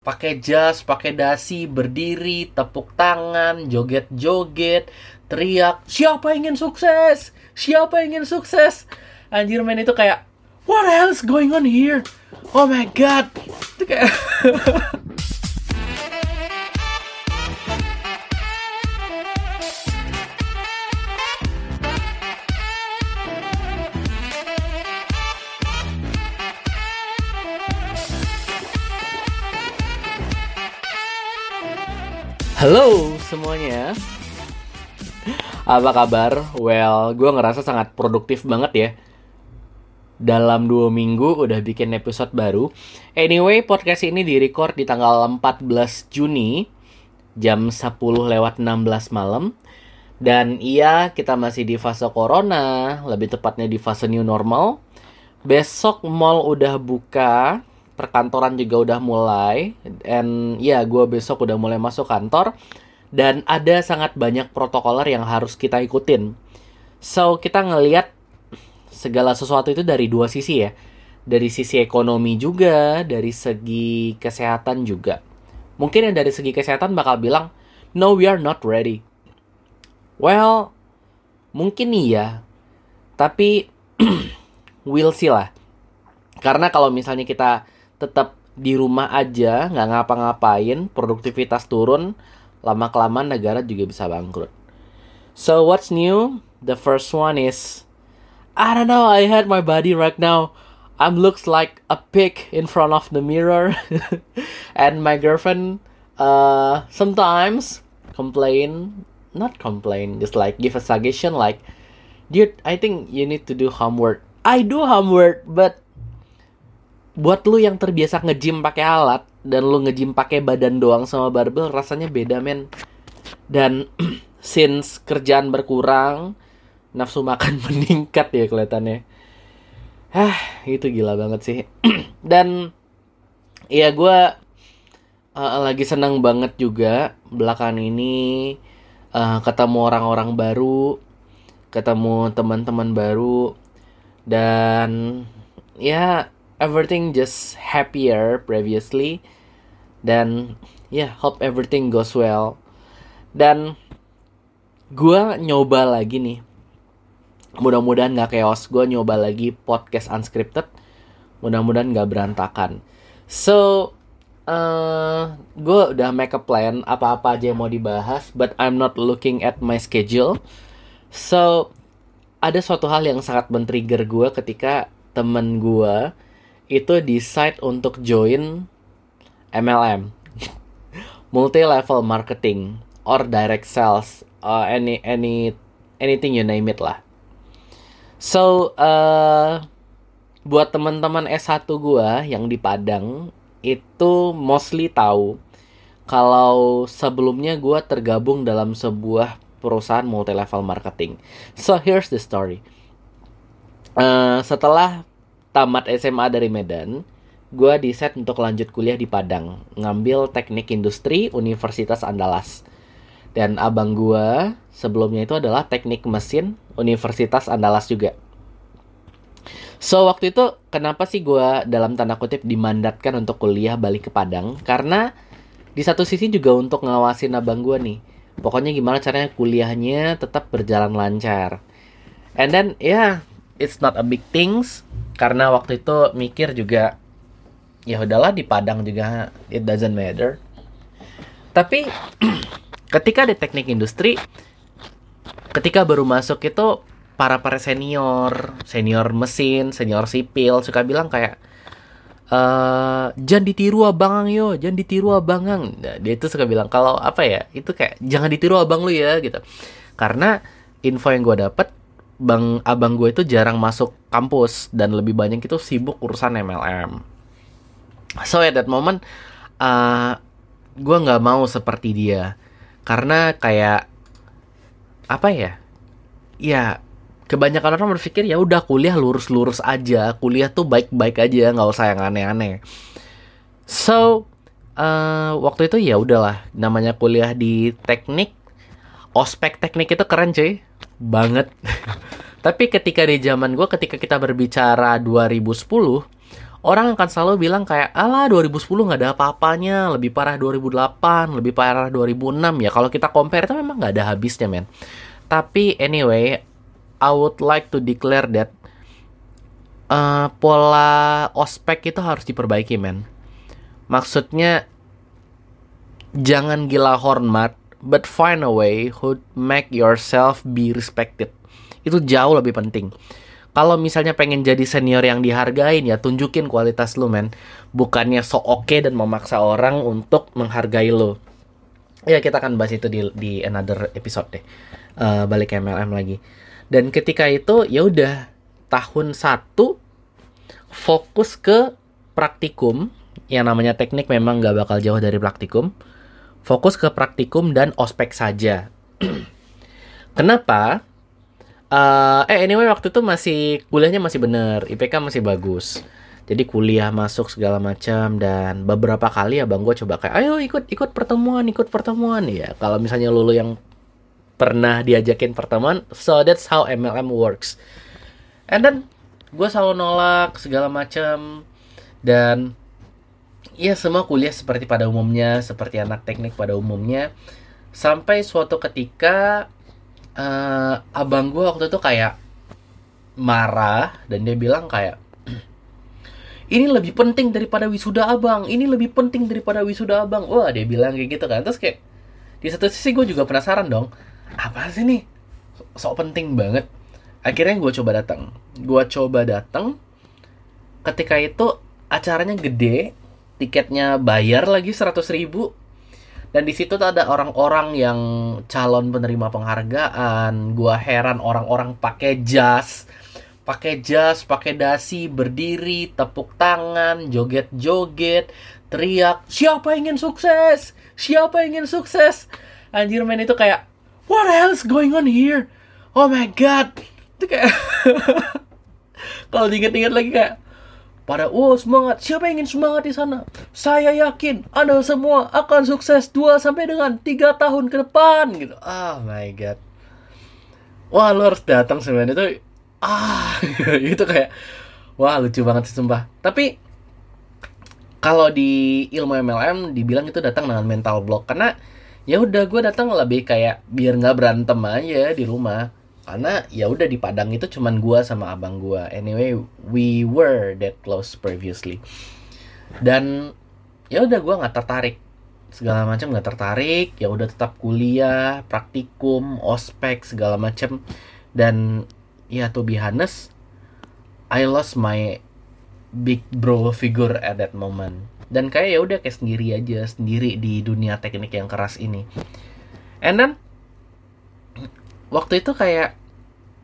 pakai jas, pakai dasi, berdiri, tepuk tangan, joget-joget, teriak, siapa ingin sukses? Siapa ingin sukses? Anjir men itu kayak what is going on here? Oh my god. Itu kayak Halo semuanya. Apa kabar? Well, gue ngerasa sangat produktif banget ya. Dalam dua minggu udah bikin episode baru. Anyway, podcast ini direcord di tanggal 14 Juni Jam 10 lewat 16 malam. Dan iya, kita masih di fase corona Lebih tepatnya di fase new normal. Besok mall udah buka perkantoran juga udah mulai and ya gue besok udah mulai masuk kantor dan ada sangat banyak protokoler yang harus kita ikutin. So kita ngelihat segala sesuatu itu dari dua sisi ya. Dari sisi ekonomi juga dari segi kesehatan juga. Mungkin yang dari segi kesehatan bakal bilang no we are not ready. Well mungkin iya tapi we'll see lah. Karena kalau misalnya kita tetap di rumah aja nggak ngapa-ngapain produktivitas turun lama kelamaan negara juga bisa bangkrut. So what's new? The first one is I don't know I had my body right now. I'm looks like a pig in front of the mirror. And my girlfriend uh sometimes complain not complain just like give a suggestion like dude I think you need to do homework. I do homework but buat lu yang terbiasa nge-gym pakai alat dan lu nge-gym pakai badan doang sama barbel rasanya beda men. Dan since kerjaan berkurang, nafsu makan meningkat ya kelihatannya. Hah, itu gila banget sih. dan ya gue uh, lagi senang banget juga belakangan ini uh, ketemu orang-orang baru, ketemu teman-teman baru dan ya everything just happier previously. Dan ya yeah, hope everything goes well. Dan gue nyoba lagi nih. Mudah-mudahan nggak chaos. Gue nyoba lagi podcast unscripted. Mudah-mudahan nggak berantakan. So uh, gue udah make a plan. Apa-apa aja yang mau dibahas but I'm not looking at my schedule. So ada suatu hal yang sangat men-trigger gue ketika temen gue itu decide untuk join MLM multi level marketing or direct sales uh, any any anything you name it lah. So uh, buat teman-teman S1 gua yang di Padang itu mostly tahu kalau sebelumnya gua tergabung dalam sebuah perusahaan multi level marketing. So here's the story. Uh, setelah tamat SMA dari Medan, gue set untuk lanjut kuliah di Padang, ngambil teknik industri Universitas Andalas. Dan abang gue sebelumnya itu adalah teknik mesin Universitas Andalas juga. So waktu itu kenapa sih gue dalam tanda kutip dimandatkan untuk kuliah balik ke Padang? Karena di satu sisi juga untuk ngawasin abang gue nih. Pokoknya gimana caranya kuliahnya tetap berjalan lancar. And then ya yeah, it's not a big things karena waktu itu mikir juga ya udahlah di Padang juga it doesn't matter tapi ketika di teknik industri ketika baru masuk itu para para senior senior mesin senior sipil suka bilang kayak Uh, jangan ditiru abang yo, jangan ditiru abangang. Nah, dia itu suka bilang kalau apa ya, itu kayak jangan ditiru abang lu ya gitu. Karena info yang gue dapet bang abang gue itu jarang masuk kampus dan lebih banyak itu sibuk urusan MLM. So at that moment, uh, gue nggak mau seperti dia karena kayak apa ya? Ya kebanyakan orang berpikir ya udah kuliah lurus-lurus aja, kuliah tuh baik-baik aja, nggak usah yang aneh-aneh. So uh, waktu itu ya udahlah, namanya kuliah di teknik, ospek teknik itu keren cuy banget. Tapi ketika di zaman gue, ketika kita berbicara 2010, orang akan selalu bilang kayak alah 2010 nggak ada apa-apanya lebih parah 2008 lebih parah 2006 ya kalau kita compare itu memang nggak ada habisnya men. Tapi anyway I would like to declare that uh, pola ospek itu harus diperbaiki men. Maksudnya jangan gila hormat but find a way who make yourself be respected. Itu jauh lebih penting. Kalau misalnya pengen jadi senior yang dihargain ya tunjukin kualitas lu men. Bukannya so oke okay dan memaksa orang untuk menghargai lu. Ya kita akan bahas itu di di another episode deh. Uh, balik ke MLM lagi. Dan ketika itu ya udah tahun satu fokus ke praktikum. Yang namanya teknik memang nggak bakal jauh dari praktikum fokus ke praktikum dan ospek saja kenapa Uh, eh anyway waktu itu masih kuliahnya masih bener, IPK masih bagus. Jadi kuliah masuk segala macam dan beberapa kali ya bang gue coba kayak ayo ikut ikut pertemuan ikut pertemuan ya. Kalau misalnya lulu yang pernah diajakin pertemuan, so that's how MLM works. And then gue selalu nolak segala macam dan ya semua kuliah seperti pada umumnya, seperti anak teknik pada umumnya. Sampai suatu ketika uh, abang gue waktu itu kayak marah dan dia bilang kayak ini lebih penting daripada wisuda abang. Ini lebih penting daripada wisuda abang. Wah dia bilang kayak gitu kan. Terus kayak di satu sisi gue juga penasaran dong apa sih nih? Sok penting banget. Akhirnya gue coba datang gue coba datang ketika itu acaranya gede tiketnya bayar lagi 100 ribu. Dan di situ tuh ada orang-orang yang calon penerima penghargaan. Gua heran orang-orang pakai jas. Pakai jas pakai dasi berdiri tepuk tangan joget-joget teriak siapa ingin sukses? Siapa ingin sukses? Anjir men itu kayak what else going on here? Oh my god. Itu kayak kalau diinget-inget lagi kayak pada oh semangat. Siapa yang ingin semangat di sana? Saya yakin anda semua akan sukses 2 sampai dengan 3 tahun ke depan. Gitu. Oh my god. Wah lu harus datang sebenarnya itu ah itu kayak wah lucu banget sih sumpah. Tapi kalau di ilmu MLM dibilang itu datang dengan mental block. Karena ya udah gue datang lebih kayak biar nggak berantem aja di rumah karena ya udah di Padang itu cuman gua sama abang gua. Anyway we were that close previously. Dan ya udah gua nggak tertarik. Segala macam nggak tertarik. Ya udah tetap kuliah praktikum ospek segala macam. Dan ya to be honest I lost my big bro figure at that moment. Dan kayak ya udah kayak sendiri aja sendiri di dunia teknik yang keras ini. And then waktu itu kayak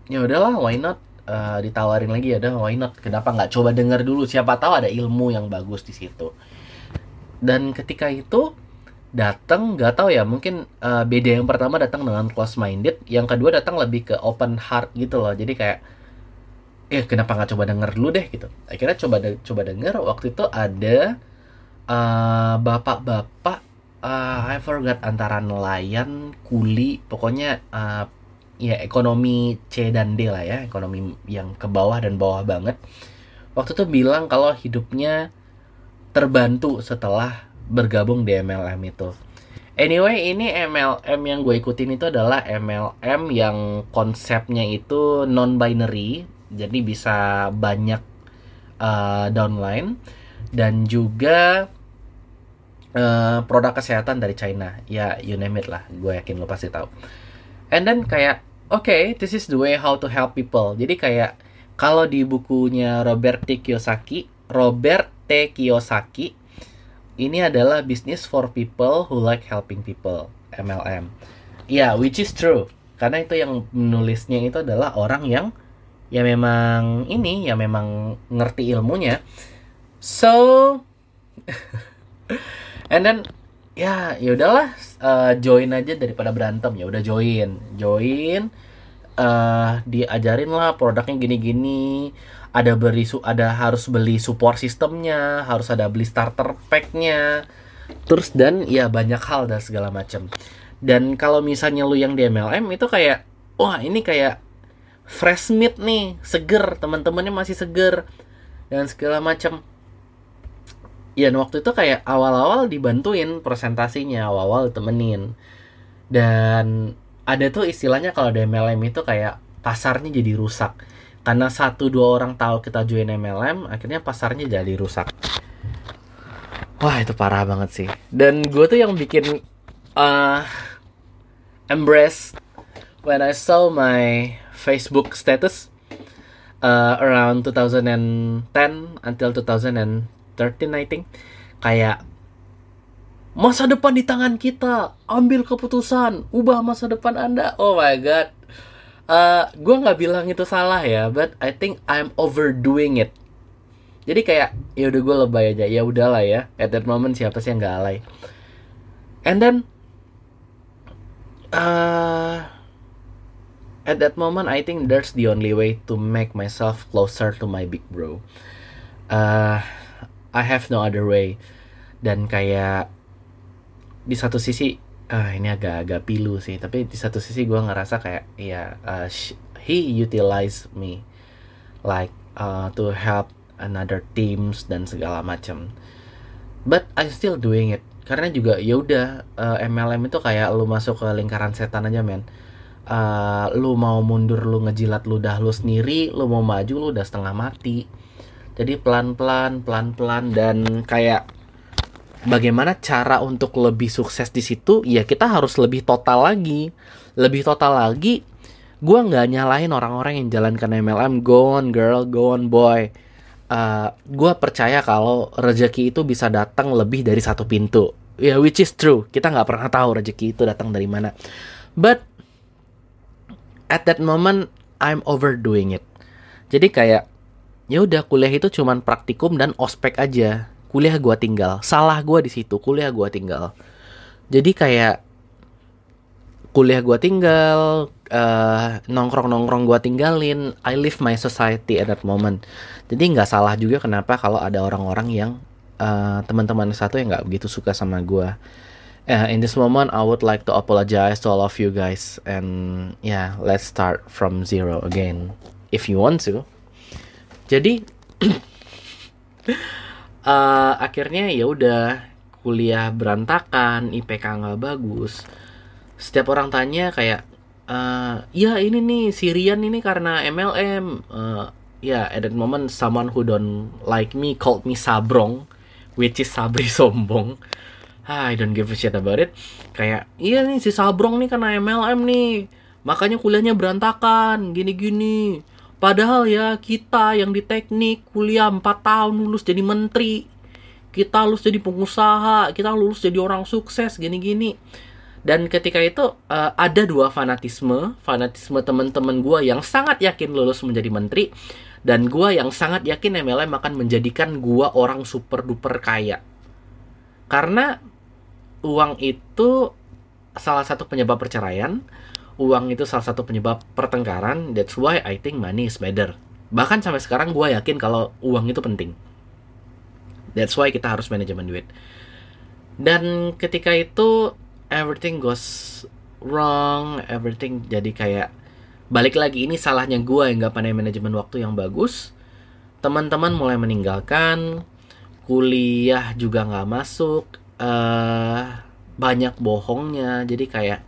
ya udahlah why not? Uh, ditawarin lagi ya why not? Kenapa nggak coba dengar dulu? Siapa tahu ada ilmu yang bagus di situ. Dan ketika itu datang nggak tahu ya mungkin uh, beda yang pertama datang dengan close minded yang kedua datang lebih ke open heart gitu loh. Jadi kayak eh kenapa nggak coba denger dulu deh gitu. Akhirnya coba de coba denger waktu itu ada uh, bapak-bapak uh, I forgot antara nelayan kuli pokoknya uh, ya ekonomi C dan D lah ya, ekonomi yang ke bawah dan bawah banget. Waktu itu bilang kalau hidupnya terbantu setelah bergabung di MLM itu. Anyway, ini MLM yang gue ikutin itu adalah MLM yang konsepnya itu non-binary, jadi bisa banyak uh, downline dan juga uh, produk kesehatan dari China. Ya, you name it lah, gue yakin lo pasti tahu. And then kayak okay, this is the way how to help people. Jadi kayak kalau di bukunya Robert T. Kiyosaki, Robert T. Kiyosaki, ini adalah business for people who like helping people, MLM. Ya, yeah, which is true. Karena itu yang menulisnya itu adalah orang yang ya memang ini, ya memang ngerti ilmunya. So, and then ya ya udahlah uh, join aja daripada berantem. Ya udah join join uh, diajarin lah produknya gini-gini. Ada beli ada harus beli support sistemnya harus ada beli starter packnya. Terus dan ya banyak hal dan segala macam dan kalau misalnya lu yang di MLM itu kayak wah ini kayak fresh meat nih seger. Teman-temannya masih seger dan segala macam ya waktu itu kayak awal-awal dibantuin presentasinya awal-awal temenin dan ada tuh istilahnya kalau di MLM itu kayak pasarnya jadi rusak. Karena satu dua orang tahu kita join MLM akhirnya pasarnya jadi rusak. Wah itu parah banget sih. Dan gue tuh yang bikin uh, embrace when I saw my Facebook status uh, around 2010 until 2013 I think. Kayak masa depan di tangan kita ambil keputusan ubah masa depan anda. Oh my god. Uh, gue nggak bilang itu salah ya but I think I'm overdoing it. Jadi kayak ya udah gue lebay aja. Ya udahlah ya at that moment siapa sih yang nggak alay? And then uh, at that moment I think that's the only way to make myself closer to my big bro. Uh, I have no other way. Dan kayak di satu sisi uh, ini agak-agak pilu sih. Tapi di satu sisi gue ngerasa kayak ya uh, he utilize me like uh, to help another teams dan segala macam. But I still doing it. Karena juga ya udah uh, MLM itu kayak lu masuk ke lingkaran setan aja men. Uh, lu mau mundur lu ngejilat ludah lu sendiri lu mau maju lu udah setengah mati jadi pelan-pelan pelan-pelan dan kayak bagaimana cara untuk lebih sukses di situ ya kita harus lebih total lagi. Lebih total lagi gue nggak nyalahin orang-orang yang jalankan MLM go on girl go on boy. Uh, eh, gue percaya kalau rezeki itu bisa datang lebih dari satu pintu. Ya yeah, which is true. Kita nggak pernah tahu rezeki itu datang dari mana. But at that moment I'm overdoing it. Jadi kayak ya udah kuliah itu cuman praktikum dan ospek aja. Kuliah gue tinggal. Salah gue di situ kuliah gue tinggal. Jadi kayak kuliah gue tinggal uh, eh, nongkrong nongkrong gue tinggalin I live my society at that moment. Jadi nggak salah juga kenapa kalau ada orang-orang yang uh, teman-teman satu yang nggak begitu suka sama gue uh, in this moment I would like to apologize to all of you guys and yeah let's start from zero again. If you want to jadi uh, akhirnya ya udah kuliah berantakan IPK nggak bagus. Setiap orang tanya kayak uh, ya ini nih Sirian ini karena MLM uh, ya yeah, at that moment someone who don't like me called me sabrong which is sabri sombong. Ah, I don't give a shit about it. Kayak iya nih si sabrong nih karena MLM nih. Makanya kuliahnya berantakan gini-gini Padahal ya kita yang di teknik kuliah 4 tahun lulus jadi menteri. Kita lulus jadi pengusaha, kita lulus jadi orang sukses gini-gini. Dan ketika itu uh, ada dua fanatisme, fanatisme teman-teman gue yang sangat yakin lulus menjadi menteri dan gue yang sangat yakin MLM akan menjadikan gue orang super duper kaya. Karena uang itu salah satu penyebab perceraian, uang itu salah satu penyebab pertengkaran that's why I think money is better. Bahkan sampai sekarang gue yakin kalau uang itu penting. That's why kita harus manajemen duit. Dan ketika itu everything goes wrong everything jadi kayak balik lagi ini salahnya gue yang gak pandai manajemen waktu yang bagus. Teman-teman mulai meninggalkan kuliah juga nggak masuk uh, banyak bohongnya. Jadi kayak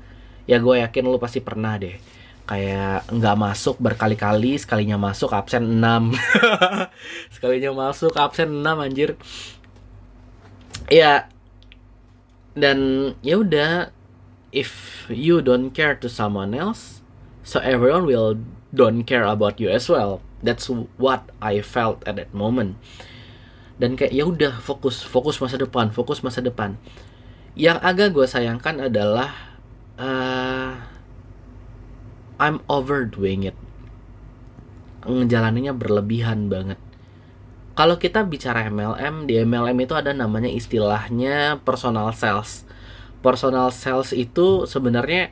ya gue yakin lu pasti pernah deh. Kayak nggak masuk berkali-kali sekalinya masuk absen 6 sekalinya masuk absen 6 anjir. Ya dan ya udah if you don't care to someone else so everyone will don't care about you as well. That's what I felt at that moment. Dan kayak ya udah fokus fokus masa depan fokus masa depan. Yang agak gue sayangkan adalah uh, I'm overdoing it. Ngejalaninnya berlebihan banget. Kalau kita bicara MLM di MLM itu ada namanya istilahnya personal sales. Personal sales itu sebenarnya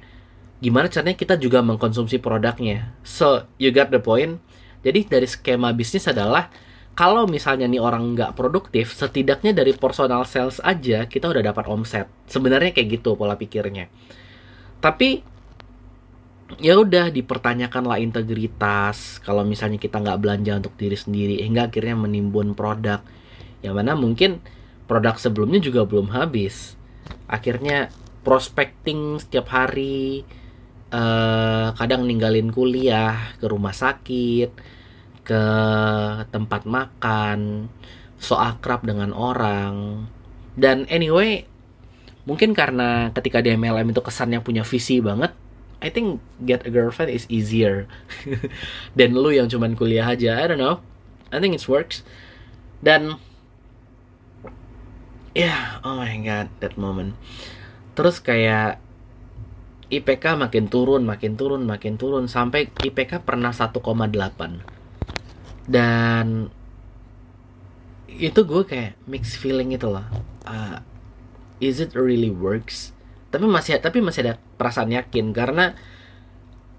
gimana caranya kita juga mengkonsumsi produknya. So you got the point? Jadi dari skema bisnis adalah kalau misalnya nih orang nggak produktif, setidaknya dari personal sales aja kita udah dapat omset. Sebenarnya kayak gitu pola pikirnya tapi ya udah dipertanyakanlah integritas. Kalau misalnya kita nggak belanja untuk diri sendiri hingga akhirnya menimbun produk. Yang mana mungkin produk sebelumnya juga belum habis. Akhirnya prospecting setiap hari uh, kadang ninggalin kuliah ke rumah sakit ke tempat makan so akrab dengan orang. Dan anyway mungkin karena ketika di MLM itu kesannya punya visi banget I think get a girlfriend is easier dan lu yang cuman kuliah aja. I don't know. I think it works. Dan yeah, oh my god that moment. Terus kayak IPK makin turun makin turun makin turun sampai IPK pernah 1,8 dan itu gue kayak mixed feeling itu loh. Uh, is it really works? Tapi masih tapi masih ada perasaan yakin. Karena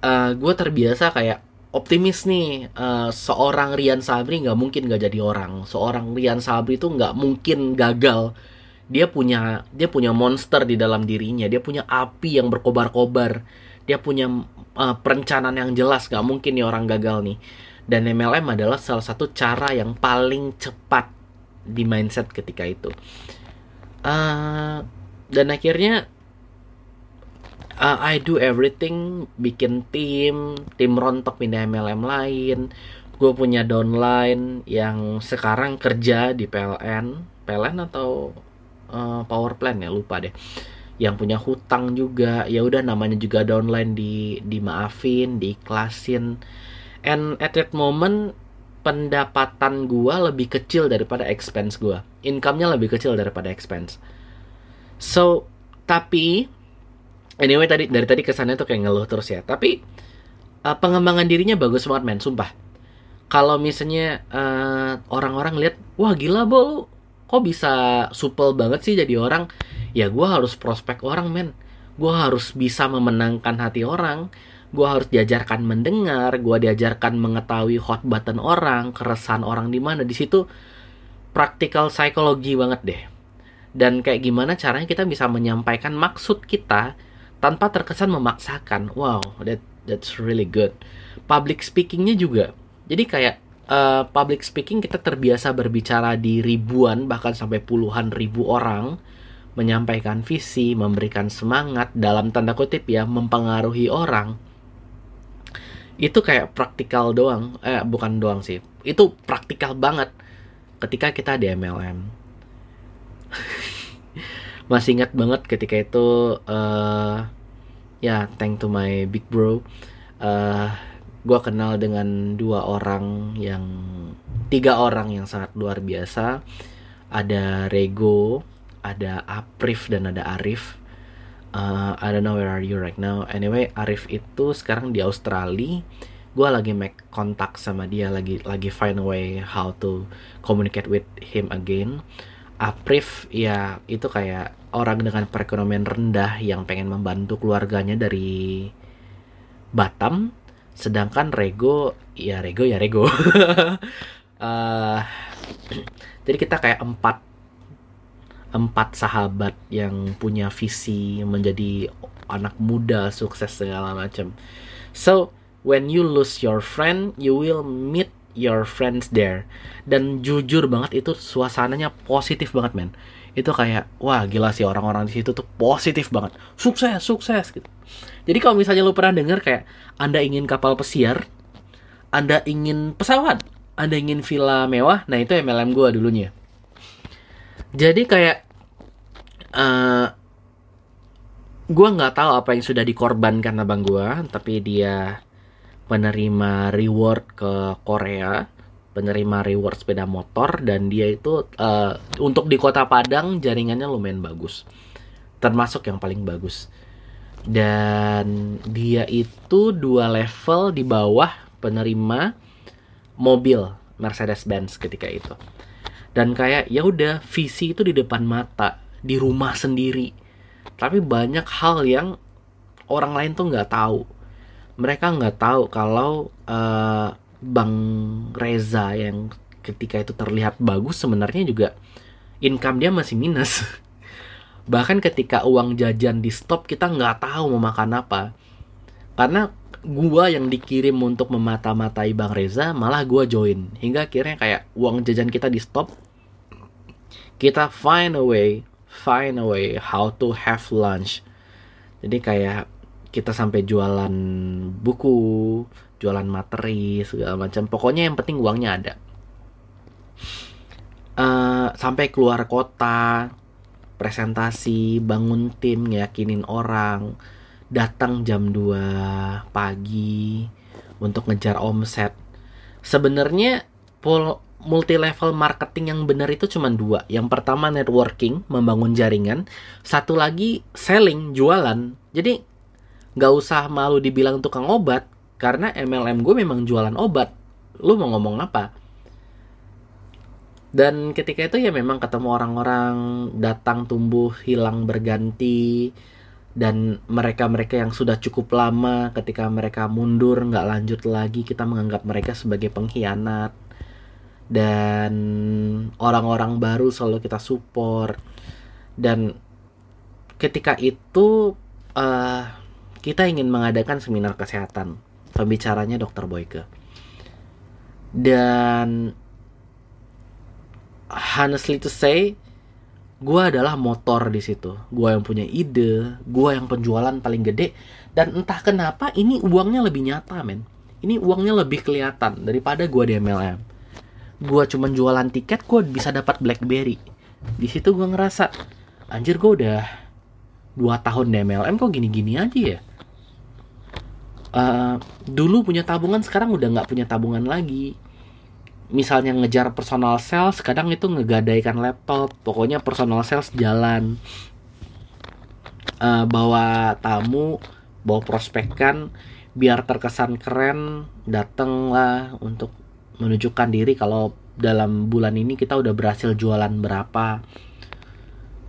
uh, gue terbiasa kayak optimis nih uh, seorang Rian Sabri nggak mungkin nggak jadi orang. Seorang Rian Sabri itu nggak mungkin gagal. Dia punya dia punya monster di dalam dirinya. Dia punya api yang berkobar-kobar. Dia punya uh, perencanaan yang jelas. Nggak mungkin nih orang gagal nih. Dan MLM adalah salah satu cara yang paling cepat di mindset ketika itu uh, dan akhirnya uh, I do everything bikin tim tim rontok pindah MLM lain. Gue punya downline yang sekarang kerja di PLN PLN atau uh, power plant ya? Lupa deh. Yang punya hutang juga. Ya udah namanya juga downline di dimaafin diiklasin and at that moment pendapatan gua lebih kecil daripada expense gua. Income-nya lebih kecil daripada expense. So tapi anyway tadi dari tadi kesannya tuh kayak ngeluh terus ya. Tapi uh, pengembangan dirinya bagus banget men sumpah. Kalau misalnya uh, orang-orang lihat wah gila bol kok bisa supel banget sih jadi orang? Ya gua harus prospek orang men. Gua harus bisa memenangkan hati orang gue harus diajarkan mendengar, gue diajarkan mengetahui hot button orang, keresahan orang di mana. Di situ praktikal psikologi banget deh. Dan kayak gimana caranya kita bisa menyampaikan maksud kita tanpa terkesan memaksakan. Wow, that that's really good. Public speakingnya juga. Jadi kayak uh, public speaking kita terbiasa berbicara di ribuan bahkan sampai puluhan ribu orang menyampaikan visi, memberikan semangat dalam tanda kutip ya, mempengaruhi orang itu kayak praktikal doang. Eh bukan doang sih. Itu praktikal banget. Ketika kita di MLM masih ingat banget ketika itu uh, ya thank to my big bro. Uh, eh, gue kenal dengan dua orang yang tiga orang yang sangat luar biasa. Ada Rego ada Aprif dan ada Arif uh, I don't know where are you right now. Anyway Arif itu sekarang di Australia. Gue lagi make kontak sama dia lagi lagi find a way how to communicate with him again. Aprif ya itu kayak orang dengan perekonomian rendah yang pengen membantu keluarganya dari Batam. Sedangkan Rego ya Rego ya Rego. Uh, jadi kita kayak empat empat sahabat yang punya visi menjadi anak muda sukses segala macam. So when you lose your friend, you will meet your friends there. Dan jujur banget itu suasananya positif banget men. Itu kayak wah gila sih orang-orang di situ tuh positif banget. Sukses, sukses gitu. Jadi kalau misalnya lu pernah dengar kayak Anda ingin kapal pesiar, Anda ingin pesawat, Anda ingin villa mewah, nah itu MLM gue dulunya jadi kayak uh, eh, gue nggak tahu apa yang sudah dikorbankan abang gue tapi dia penerima reward ke Korea penerima reward sepeda motor dan dia itu uh, untuk di kota Padang jaringannya lumayan bagus. Termasuk yang paling bagus. Dan dia itu dua level di bawah penerima mobil Mercedes-Benz ketika itu dan kayak ya udah visi itu di depan mata di rumah sendiri. Tapi banyak hal yang orang lain tuh nggak tahu. Mereka nggak tahu kalau uh, bang Reza yang ketika itu terlihat bagus sebenarnya juga income dia masih minus. Bahkan ketika uang jajan di stop kita nggak tahu mau makan apa. Karena gua yang dikirim untuk memata-matai Bang Reza malah gua join. Hingga akhirnya kayak uang jajan kita di stop kita find a way find a way how to have lunch. Jadi kayak kita sampai jualan buku jualan materi segala macam. Pokoknya yang penting uangnya ada. Uh, sampai keluar kota presentasi bangun tim ngeyakinin orang datang jam 2 pagi untuk ngejar omset. Sebenarnya multi level marketing yang benar itu cuma dua. Yang pertama networking membangun jaringan. Satu lagi selling jualan. Jadi nggak usah malu dibilang tukang obat karena MLM gue memang jualan obat. Lu mau ngomong apa? Dan ketika itu ya memang ketemu orang-orang datang tumbuh hilang berganti. Dan mereka-mereka yang sudah cukup lama ketika mereka mundur nggak lanjut lagi kita menganggap mereka sebagai pengkhianat dan orang-orang baru selalu kita support dan ketika itu uh, kita ingin mengadakan seminar kesehatan. Pembicaranya Dr. Boyke. Dan honestly to say, gue adalah motor di situ. Gue yang punya ide, gue yang penjualan paling gede. Dan entah kenapa ini uangnya lebih nyata, men. Ini uangnya lebih kelihatan daripada gue di MLM. Gue cuma jualan tiket, gue bisa dapat BlackBerry. Di situ gue ngerasa, anjir gue udah dua tahun di MLM kok gini-gini aja ya? Uh, dulu punya tabungan sekarang udah nggak punya tabungan lagi. Misalnya ngejar personal sales kadang itu ngegadaikan laptop. Pokoknya personal sales jalan. Uh, bawa tamu bawa prospekkan biar terkesan keren dateng lah untuk menunjukkan diri kalau dalam bulan ini kita udah berhasil jualan berapa.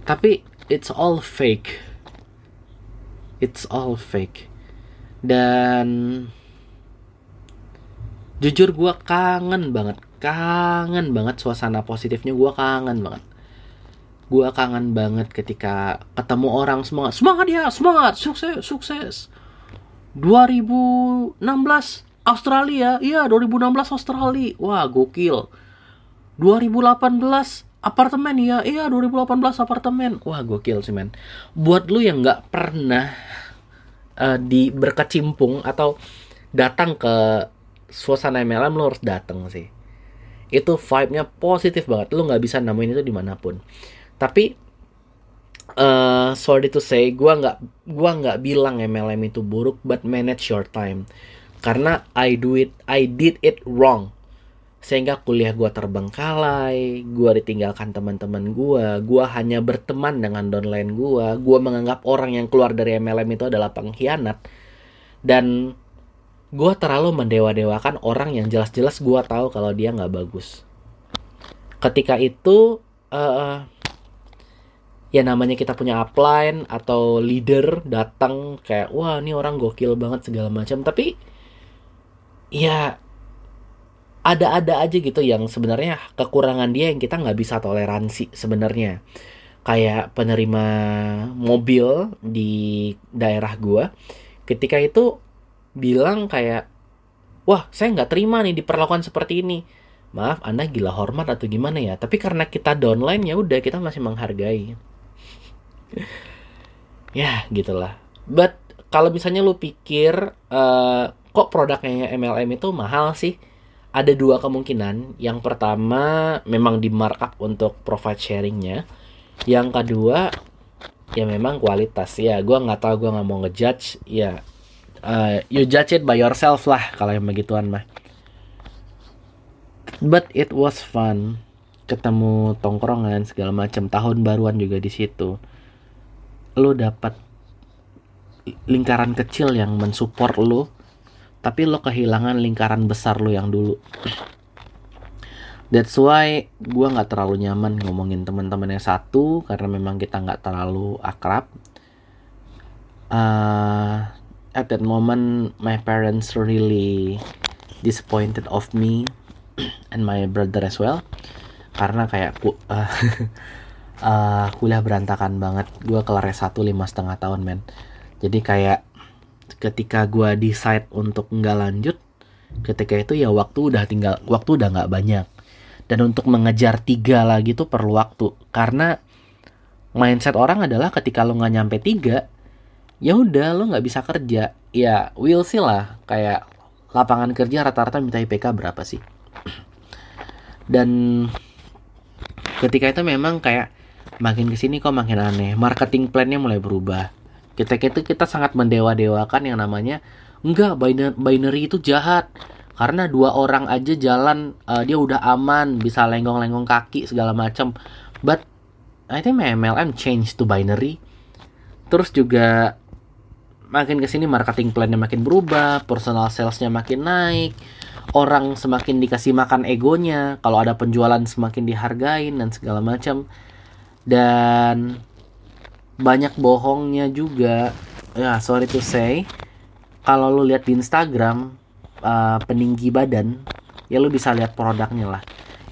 Tapi it's all fake. It's all fake. Dan jujur gue kangen banget kangen banget suasana positifnya gue kangen banget. Gue kangen banget ketika ketemu orang semangat semangat ya semangat sukses sukses. 2016 Australia. Iya 2016 Australia. Wah gokil. 2018 apartemen. Ya iya 2018 apartemen. Wah gokil sih men. Buat lu yang nggak pernah uh, di berkecimpung atau datang ke suasana MLM lo harus datang sih. Itu vibe-nya positif banget. Lo nggak bisa nemuin itu di mana pun. Tapi uh, sorry to say gue nggak gua nggak bilang MLM itu buruk but manage your time karena I do it I did it wrong. Sehingga kuliah gue terbengkalai, gue ditinggalkan teman-teman gue, gue hanya berteman dengan downline gue, gue menganggap orang yang keluar dari MLM itu adalah pengkhianat, dan gue terlalu mendewa-dewakan orang yang jelas-jelas gue tahu kalau dia nggak bagus. Ketika itu, uh, ya namanya kita punya upline atau leader datang kayak wah ini orang gokil banget segala macam, tapi ya ada-ada aja gitu yang sebenarnya kekurangan dia yang kita nggak bisa toleransi sebenarnya. Kayak penerima mobil di daerah gua ketika itu bilang kayak wah saya nggak terima nih diperlakukan seperti ini. Maaf anda gila hormat atau gimana ya? Tapi karena kita downline ya udah kita masih menghargai. Ya gitulah. But kalau misalnya lu pikir uh, kok produknya MLM itu mahal sih ada dua kemungkinan. Yang pertama memang di markup untuk profit sharingnya. Yang kedua ya memang kualitas ya. Gue nggak tahu gue nggak mau ngejudge ya. Uh, you judge it by yourself lah kalau yang begituan mah. But it was fun ketemu tongkrongan segala macam tahun baruan juga di situ. Lo dapat lingkaran kecil yang mensupport lo tapi lo kehilangan lingkaran besar lo yang dulu That's why gue nggak terlalu nyaman ngomongin teman-teman yang satu karena memang kita nggak terlalu akrab. Uh, at that moment, my parents really disappointed of me and my brother as well karena kayak uh, uh, kuliah berantakan banget. Gue kelar S1 lima setengah tahun men. Jadi kayak ketika gue decide untuk nggak lanjut ketika itu ya waktu udah tinggal waktu udah nggak banyak. Dan untuk mengejar tiga lagi tuh perlu waktu. Karena mindset orang adalah ketika lo nggak nyampe tiga ya udah lo nggak bisa kerja. Ya will see lah. Kayak lapangan kerja rata-rata minta IPK berapa sih? Dan ketika itu memang kayak makin ke sini kok makin aneh. Marketing plannya mulai berubah kita itu kita sangat mendewa-dewakan yang namanya enggak binary itu jahat. Karena dua orang aja jalan uh, dia udah aman bisa lenggong-lenggong kaki segala macam but I think MLM change to binary. Terus juga makin ke sini marketing plannya makin berubah personal salesnya makin naik orang semakin dikasih makan egonya kalau ada penjualan semakin dihargain dan segala macam dan banyak bohongnya juga. Ya sorry to say. Kalau lu lihat di Instagram uh, peninggi badan ya lu bisa lihat produknya lah.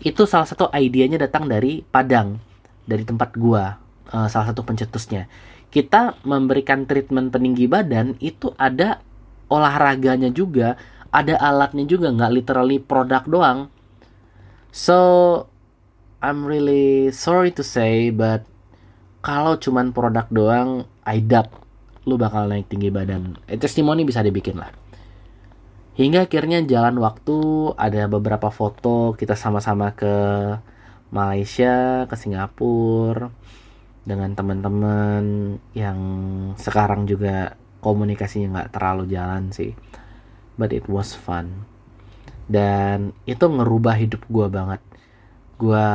Itu salah satu idenya datang dari Padang dari tempat gua uh, salah satu pencetusnya. Kita memberikan treatment peninggi badan itu ada olahraganya juga ada alatnya juga nggak literally produk doang. So I'm really sorry to say but kalau cuman produk doang I doubt lu bakal naik tinggi badan eh, testimoni bisa dibikin lah Hingga akhirnya jalan waktu ada beberapa foto kita sama-sama ke Malaysia, ke Singapura dengan teman-teman yang sekarang juga komunikasinya nggak terlalu jalan sih. But it was fun. Dan itu ngerubah hidup gue banget. Gue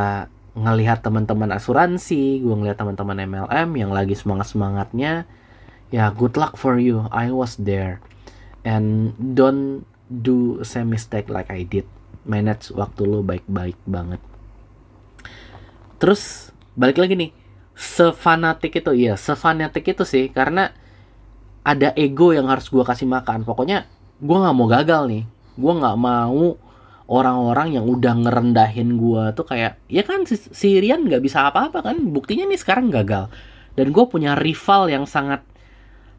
ngelihat teman-teman asuransi, gue ngelihat teman-teman MLM yang lagi semangat-semangatnya. Ya, good luck for you. I was there. And don't do same mistake like I did manage waktu lo baik-baik banget terus balik lagi nih sefanatik itu iya sefanatik itu sih karena ada ego yang harus gue kasih makan pokoknya gue nggak mau gagal nih gue nggak mau orang-orang yang udah ngerendahin gue tuh kayak ya kan si, si Rian nggak bisa apa-apa kan? Buktinya nih sekarang gagal. Dan gue punya rival yang sangat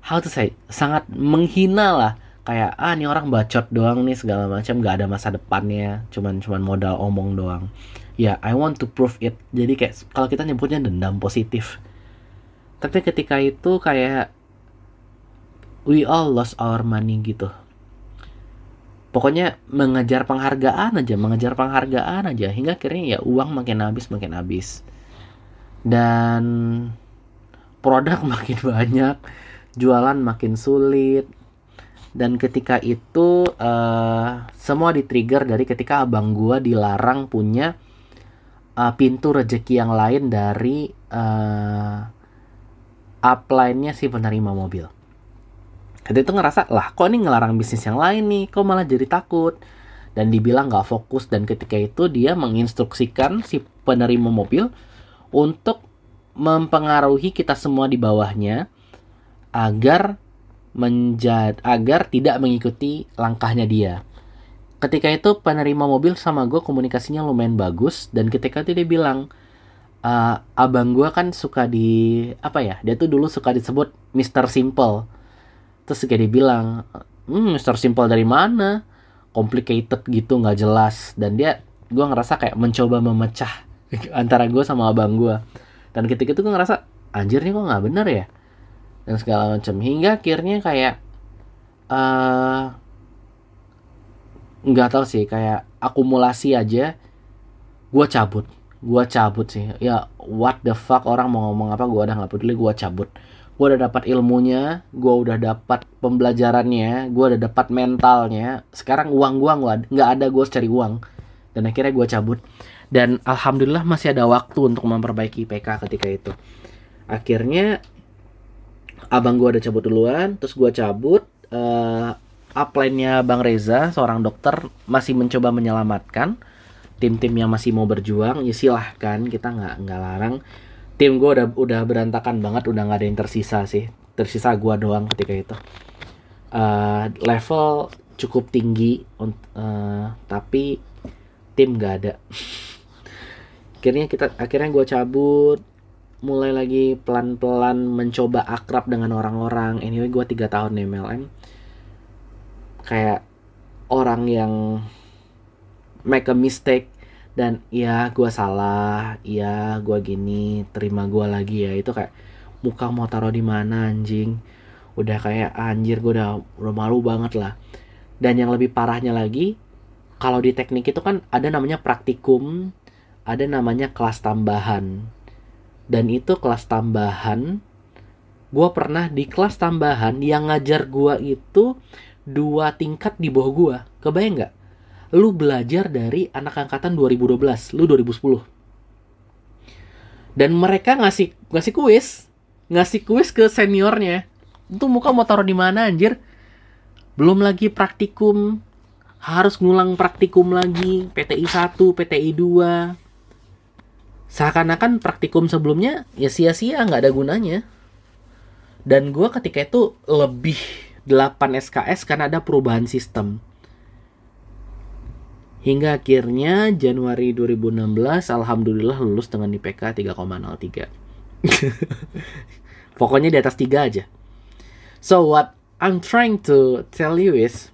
how to say sangat menghina lah. Kayak ah ini orang bacot doang nih segala macam nggak ada masa depannya. Cuman cuman modal omong doang. Ya yeah, I want to prove it. Jadi kayak kalau kita nyebutnya dendam positif. Tapi ketika itu kayak we all lost our money gitu pokoknya mengejar penghargaan aja mengejar penghargaan aja. Hingga akhirnya ya uang makin habis makin habis. Dan produk makin banyak jualan makin sulit. Dan ketika itu uh, semua di-trigger dari ketika abang gua dilarang punya uh, pintu rezeki yang lain dari uh, upline-nya si penerima mobil. Ketika itu ngerasa lah kok ini ngelarang bisnis yang lain nih, kok malah jadi takut dan dibilang nggak fokus dan ketika itu dia menginstruksikan si penerima mobil untuk mempengaruhi kita semua di bawahnya agar menjad agar tidak mengikuti langkahnya dia. Ketika itu penerima mobil sama gue komunikasinya lumayan bagus dan ketika itu dia bilang uh, abang gue kan suka di apa ya dia tuh dulu suka disebut Mr. Simple terus kayak dia bilang hmm, Mr. Simple dari mana? Complicated gitu nggak jelas. Dan dia gue ngerasa kayak mencoba memecah antara gue sama abang gue dan ketika itu gue ngerasa anjir nih kok nggak bener ya? Dan segala macam. Hingga akhirnya kayak uh, nggak tahu sih kayak akumulasi aja gue cabut. Gue cabut sih. Ya what the fuck orang mau ngomong apa gue udah nggak peduli gue cabut gue udah dapat ilmunya gue udah dapat pembelajarannya gue udah dapat mentalnya. Sekarang uang gue nggak ada gue cari uang. Dan akhirnya gue cabut. Dan alhamdulillah masih ada waktu untuk memperbaiki PK ketika itu. Akhirnya abang gue udah cabut duluan terus gue cabut uh, upline-nya Bang Reza seorang dokter masih mencoba menyelamatkan. Tim-tim yang masih mau berjuang ya silahkan kita nggak nggak larang tim gue udah udah berantakan banget udah nggak ada yang tersisa sih. Tersisa gue doang ketika itu. Uh, level cukup tinggi uh, tapi tim nggak ada. Akhirnya kita akhirnya gue cabut. Mulai lagi pelan-pelan mencoba akrab dengan orang-orang. Anyway, gue tiga tahun di MLM. Kayak orang yang make a mistake dan ya gue salah ya gue gini terima gue lagi ya. Itu kayak muka mau taruh di mana anjing? Udah kayak anjir gue udah udah malu banget lah. Dan yang lebih parahnya lagi kalau di teknik itu kan ada namanya praktikum ada namanya kelas tambahan. Dan itu kelas tambahan gue pernah di kelas tambahan yang ngajar gue itu dua tingkat di bawah gue kebayang nggak lu belajar dari anak angkatan 2012, lu 2010. Dan mereka ngasih ngasih kuis, ngasih kuis ke seniornya. Itu muka mau taruh di mana anjir? Belum lagi praktikum, harus ngulang praktikum lagi, PTI 1, PTI 2. Seakan-akan praktikum sebelumnya ya sia-sia nggak ada gunanya. Dan gue ketika itu lebih 8 SKS karena ada perubahan sistem Hingga akhirnya Januari 2016 alhamdulillah lulus dengan IPK 3,03. Pokoknya di atas 3 aja. So what I'm trying to tell you is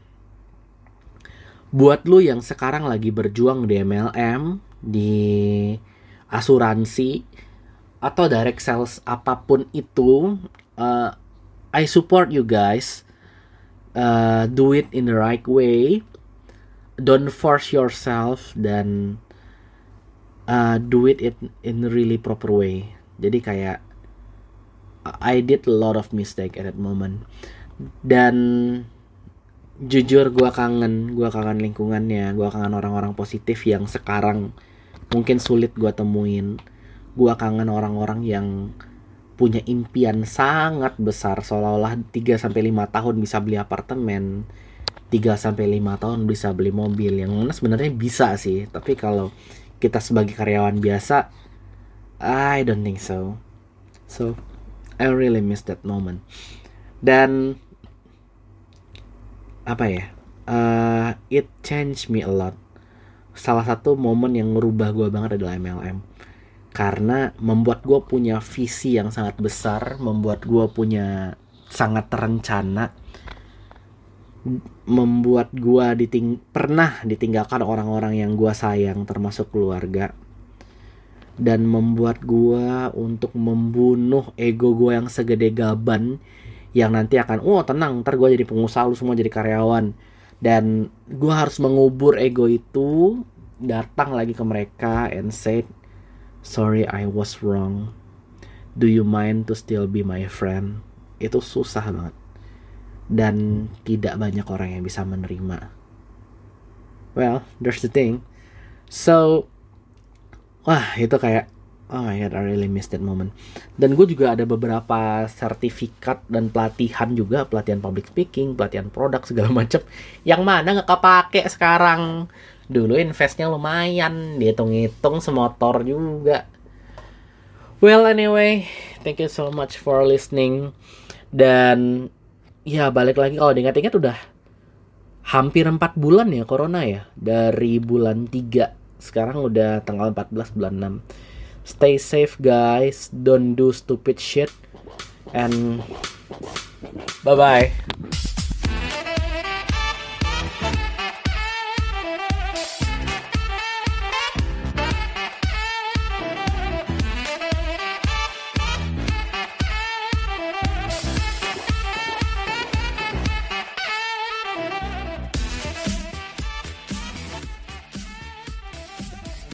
buat lu yang sekarang lagi berjuang di MLM, di asuransi atau direct sales apa pun itu, uh, I support you guys. Uh, do it in the right way don't force yourself dan uh, do it in in really proper way. Jadi kayak I did a lot of mistake at that moment. Dan jujur gue kangen gue kangen lingkungannya gue kangen orang-orang positif yang sekarang mungkin sulit gue temuin. Gue kangen orang-orang yang punya impian sangat besar seolah-olah 3 sampai 5 tahun bisa beli apartemen 3 sampai 5 tahun bisa beli mobil. Yang mana sebenarnya bisa sih tapi kalau kita sebagai karyawan biasa I don't think so. So I really miss that moment. Dan apa ya uh, it changed me a lot. Salah satu momen yang merubah gue banget adalah MLM karena membuat gue punya visi yang sangat besar membuat gue punya sangat terencana membuat gua diting pernah ditinggalkan orang-orang yang gua sayang termasuk keluarga. Dan membuat gua untuk membunuh ego gua yang segede gaban yang nanti akan oh tenang ntar gua jadi pengusaha lu semua jadi karyawan. Dan gua harus mengubur ego itu datang lagi ke mereka and say sorry I was wrong. Do you mind to still be my friend? Itu susah banget dan tidak banyak orang yang bisa menerima. Well, there's the thing. So, wah itu kayak oh my god, I really miss that moment. Dan gue juga ada beberapa sertifikat dan pelatihan juga, pelatihan public speaking, pelatihan produk segala macam, yang mana nggak kepake sekarang. Dulu investnya lumayan, dihitung-hitung semotor juga. Well anyway, thank you so much for listening. Dan ya balik lagi. Kalau diingat-ingat udah hampir 4 bulan ya corona ya. Dari bulan 3 sekarang udah tanggal 14 bulan 6 stay safe guys. Don't do stupid shit. And bye bye